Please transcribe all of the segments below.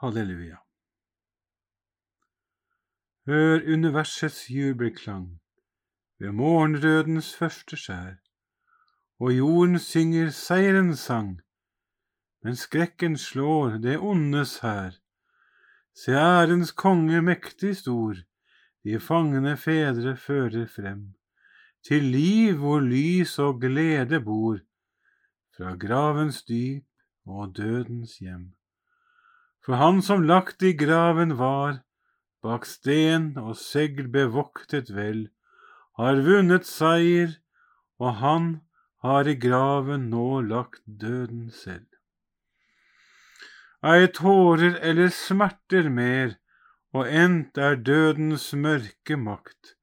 Halleluja. Hør universets jubelklang ved morgenrødens første skjær, og jorden synger seierens sang, men skrekken slår det ondes hær. Se ærens konge mektig stor, de fangne fedre fører frem, til liv hvor lys og glede bor, fra gravens dyp og dødens hjem. For han som lagt i graven var, bak sten og segl bevoktet vel, har vunnet seier, og han har i graven nå lagt døden selv. Ei tårer eller smerter mer, og endt er dødens mørke makt.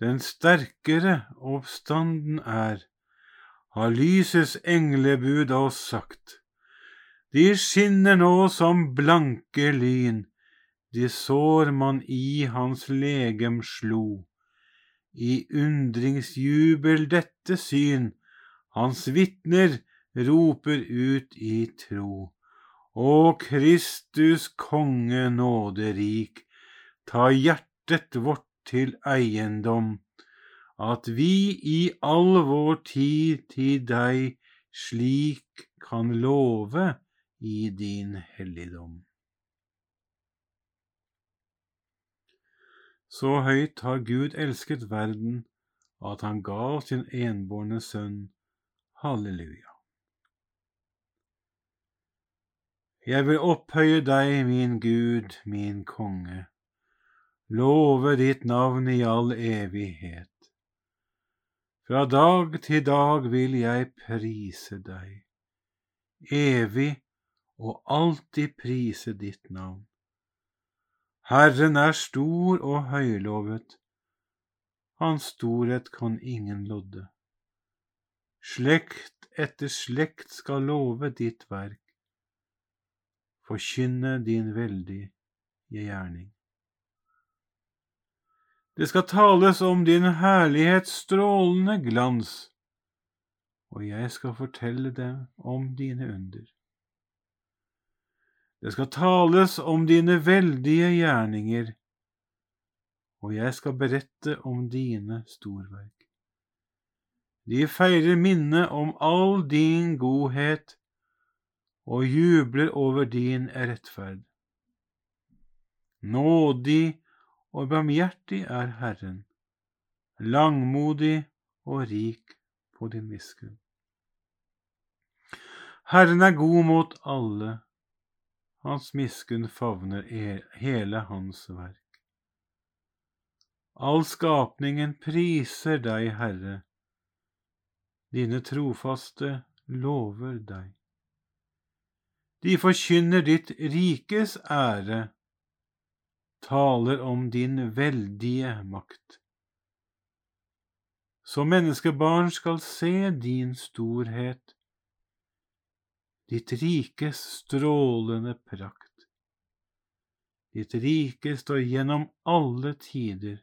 Den sterkere oppstanden er, har lysets englebud oss sagt. De skinner nå som blanke lyn, de sår man i hans legem slo. I undringsjubel dette syn, hans vitner roper ut i tro. Å Kristus konge nåderik, ta hjertet vårt til eiendom, at vi i all vår tid til deg slik kan love i din helligdom. Så høyt har Gud elsket verden at han gav sin enbårne sønn. Halleluja. Jeg vil opphøye deg, min Gud, min konge, love ditt navn i all evighet. Fra dag til dag vil jeg prise deg, evig og alltid prise ditt navn. Herren er stor og høylovet, hans storhet kan ingen lodde. Slekt etter slekt skal love ditt verk, forkynne din veldige gjerning. Det skal tales om din herlighets strålende glans, og jeg skal fortelle dem om dine under. Det skal tales om dine veldige gjerninger, og jeg skal berette om dine storverk. De feirer minnet om all din godhet og jubler over din rettferd. Nådig og barmhjertig er Herren, langmodig og rik på din miskunn. Herren er god mot alle, hans miskunn favner hele hans verk. All skapningen priser deg, Herre, dine trofaste lover deg. De forkynner ditt rikes ære, taler om din veldige makt. Så menneskebarn skal se din storhet, ditt rikes strålende prakt. Ditt rike står gjennom alle tider,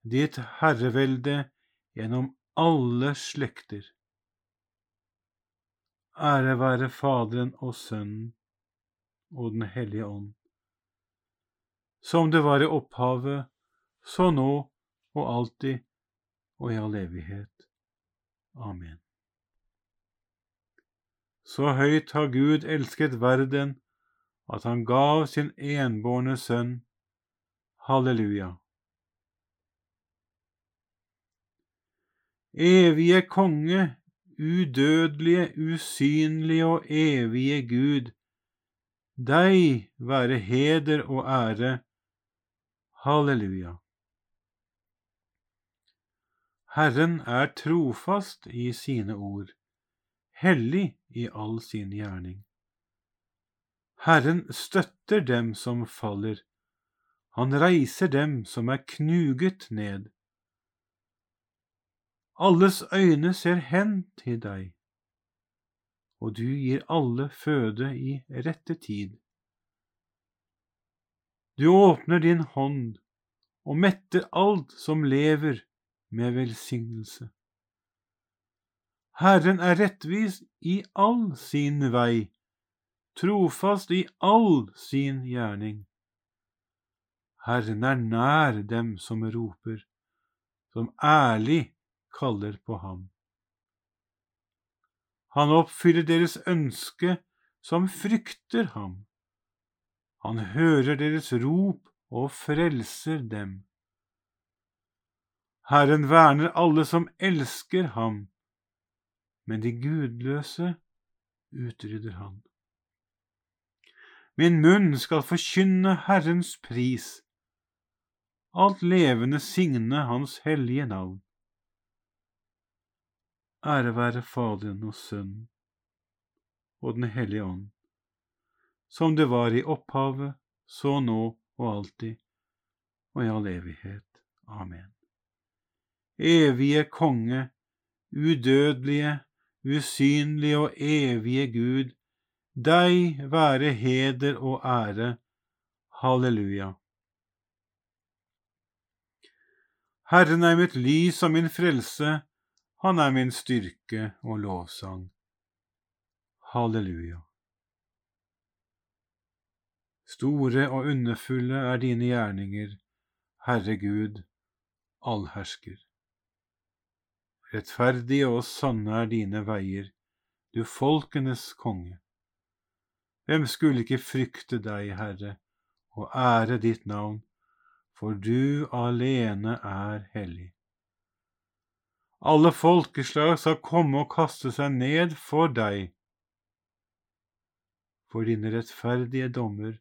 ditt herrevelde gjennom alle slekter. Ære være Faderen og Sønnen og Den hellige ånd, som det var i opphavet, så nå og alltid og i all evighet. Amen. Så høyt har Gud elsket verden at han gav sin enbårne sønn. Halleluja. Evige konge, udødelige, usynlige og evige Gud, deg være heder og ære. Halleluja. Herren er trofast i sine ord, hellig i all sin gjerning. Herren støtter dem som faller, han reiser dem som er knuget ned. Alles øyne ser hen til deg, og du gir alle føde i rette tid. Du åpner din hånd og metter alt som lever med velsignelse. Herren er rettvis i all sin vei, trofast i all sin gjerning. Herren er nær dem som roper, som ærlig kaller på ham. Han oppfyller deres ønske som frykter ham. Han hører deres rop og frelser dem. Herren verner alle som elsker ham men de gudløse utrydder han. Min munn skal forkynne Herrens pris, alt levende signe Hans hellige navn. Ære være Faderen og Sønnen og Den hellige ånd, som det var i opphavet, så nå og alltid, og i all evighet. Amen. Evige Konge, udødelige, usynlige og evige Gud, deg være heder og ære. Halleluja. Herren er mitt lys og min frelse, han er min styrke og lovsang. Halleluja. Store og underfulle er dine gjerninger, Herre Gud, allhersker. Rettferdige og sanne er dine veier, du folkenes konge. Hvem skulle ikke frykte deg, Herre, og ære ditt navn, for du alene er hellig. Alle folkeslag skal komme og kaste seg ned for deg, for dine rettferdige dommer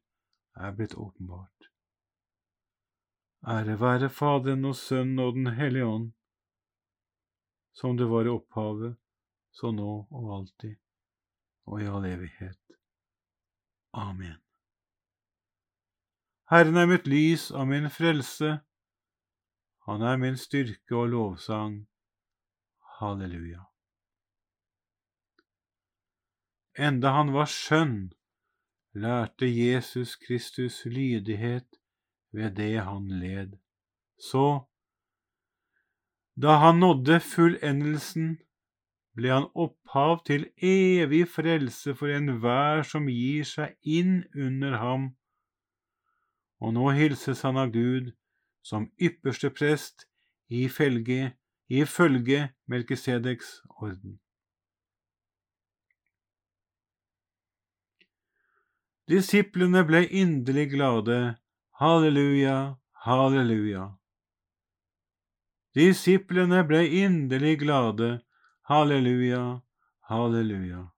er blitt åpenbart. Ære være Faderen og Sønnen og Den hellige ånd, som det var i opphavet, så nå og alltid, og i all evighet. Amen. Herren er mitt lys og min frelse, han er min styrke og lovsang. Halleluja. Enda han var skjønn, lærte Jesus Kristus lydighet ved det han led. Så da han nådde fullendelsen, ble han opphav til evig frelse for enhver som gir seg inn under ham, og nå hilses han av Gud som ypperste prest i følge, i følge Melkisedeks orden. Disiplene ble inderlig glade. Halleluja, halleluja. Disiplene ble inderlig glade. Halleluja, halleluja.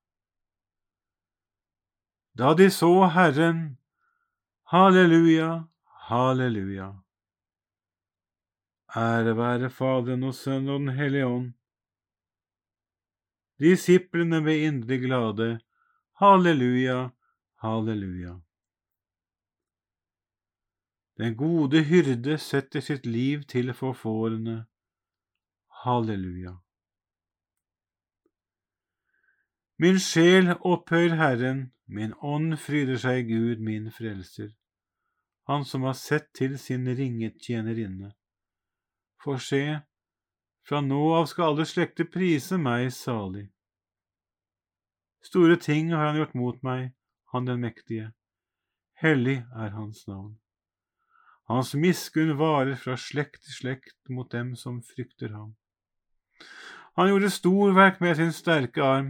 Da de så Herren, halleluja, halleluja. Ære være Faderen og Sønnen og Den hellige ånd. Disiplene ble inderlig glade. Halleluja, halleluja. Den gode hyrde setter sitt liv til for fårene. Halleluja. Min sjel opphøyer Herren, min ånd fryder seg i Gud, min frelser, Han som har sett til sin ringet tjenerinne. For se, fra nå av skal alle slekter prise meg salig. Store ting har han gjort mot meg, han den mektige. Hellig er hans navn. Hans miskunn varer fra slekt til slekt mot dem som frykter ham. Han gjorde storverk med sin sterke arm.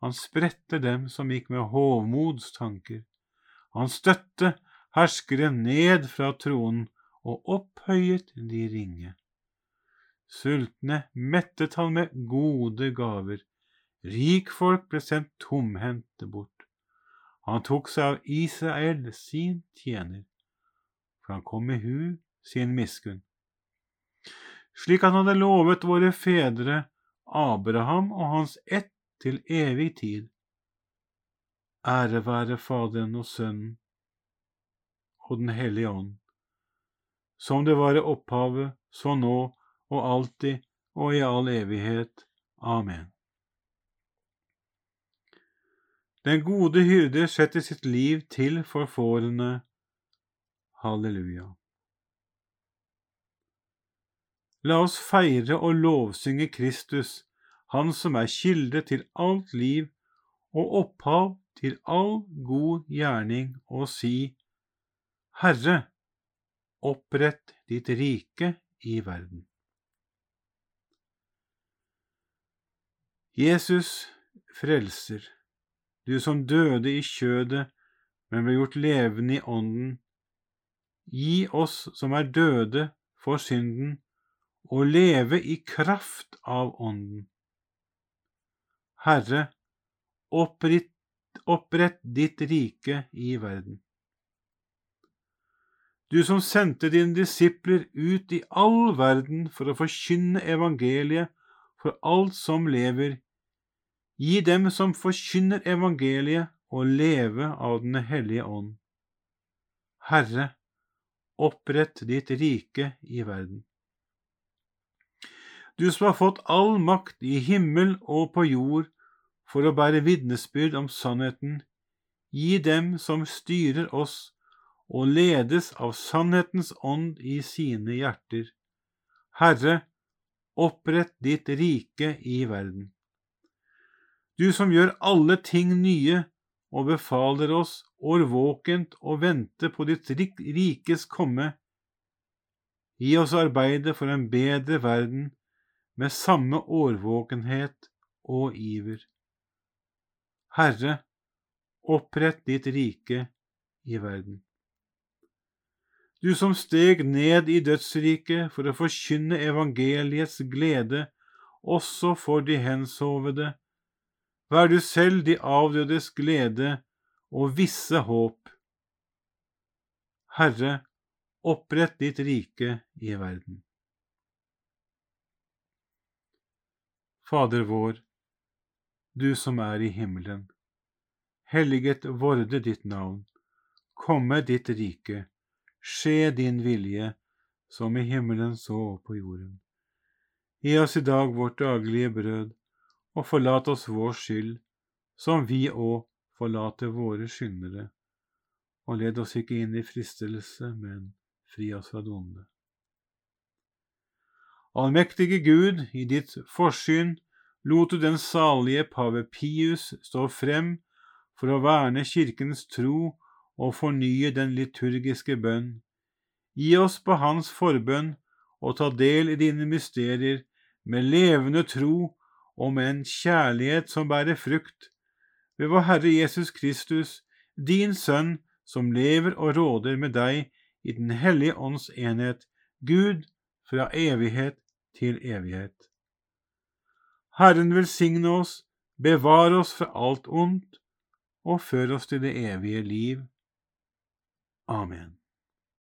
Han spredte dem som gikk med hovmods tanker. Han støtte herskere ned fra tronen og opphøyet de ringe. Sultne mettet han med gode gaver. Rikfolk ble sendt tomhendte bort. Han tok seg av Israel, sin tjener for han kom med hu sin miskunn. Slik han hadde lovet våre fedre, Abraham og hans ett til evig tid. Ære være Faderen og Sønnen og Den hellige ånd, som det var i opphavet, så nå og alltid og i all evighet. Amen. Den gode hyrde setter sitt liv til for fårene. Halleluja. La oss feire og lovsynge Kristus, Han som er kilde til alt liv og opphav til all god gjerning, og si, Herre, opprett ditt rike i verden. Jesus frelser, du som døde i kjødet, men ble gjort levende i ånden. Gi oss som er døde for synden, å leve i kraft av ånden. Herre, opprett, opprett ditt rike i verden. Du som sendte dine disipler ut i all verden for å forkynne evangeliet for alt som lever, Gi dem som forkynner evangeliet, å leve av Den hellige ånd. Herre, opprett ditt rike i verden. Du som har fått all makt i himmel og på jord for å bære vitnesbyrd om sannheten, gi dem som styrer oss og ledes av sannhetens ånd i sine hjerter. Herre, opprett ditt rike i verden du som gjør alle ting nye og befaler oss årvåkent å vente på ditt rikes komme. Gi oss arbeide for en bedre verden med samme årvåkenhet og iver. Herre, opprett ditt rike i verden. Du som steg ned i dødsriket for å forkynne evangeliets glede også for de hensovede, Vær du selv de avdødes glede og visse håp. Herre, opprett ditt rike i verden. Fader vår, du som er i himmelen. Helliget vorde ditt navn. Komme ditt rike. Skje din vilje, som i himmelen så på jorden. Gi oss i dag vårt daglige brød og forlat oss vår skyld, som vi òg forlater våre skyldnere, og led oss ikke inn i fristelse, men fri oss fra det onde. Allmektige Gud, i ditt forsyn lot du den salige pave Pius stå frem for å verne kirkens tro og fornye den liturgiske bønn. Gi oss på hans forbønn og ta del i dine mysterier med levende tro og med en kjærlighet som bærer frukt, ved vår Herre Jesus Kristus, din Sønn, som lever og råder med deg i Den hellige ånds enhet, Gud fra evighet til evighet. Herren velsigne oss, bevare oss fra alt ondt og før oss til det evige liv. Amen.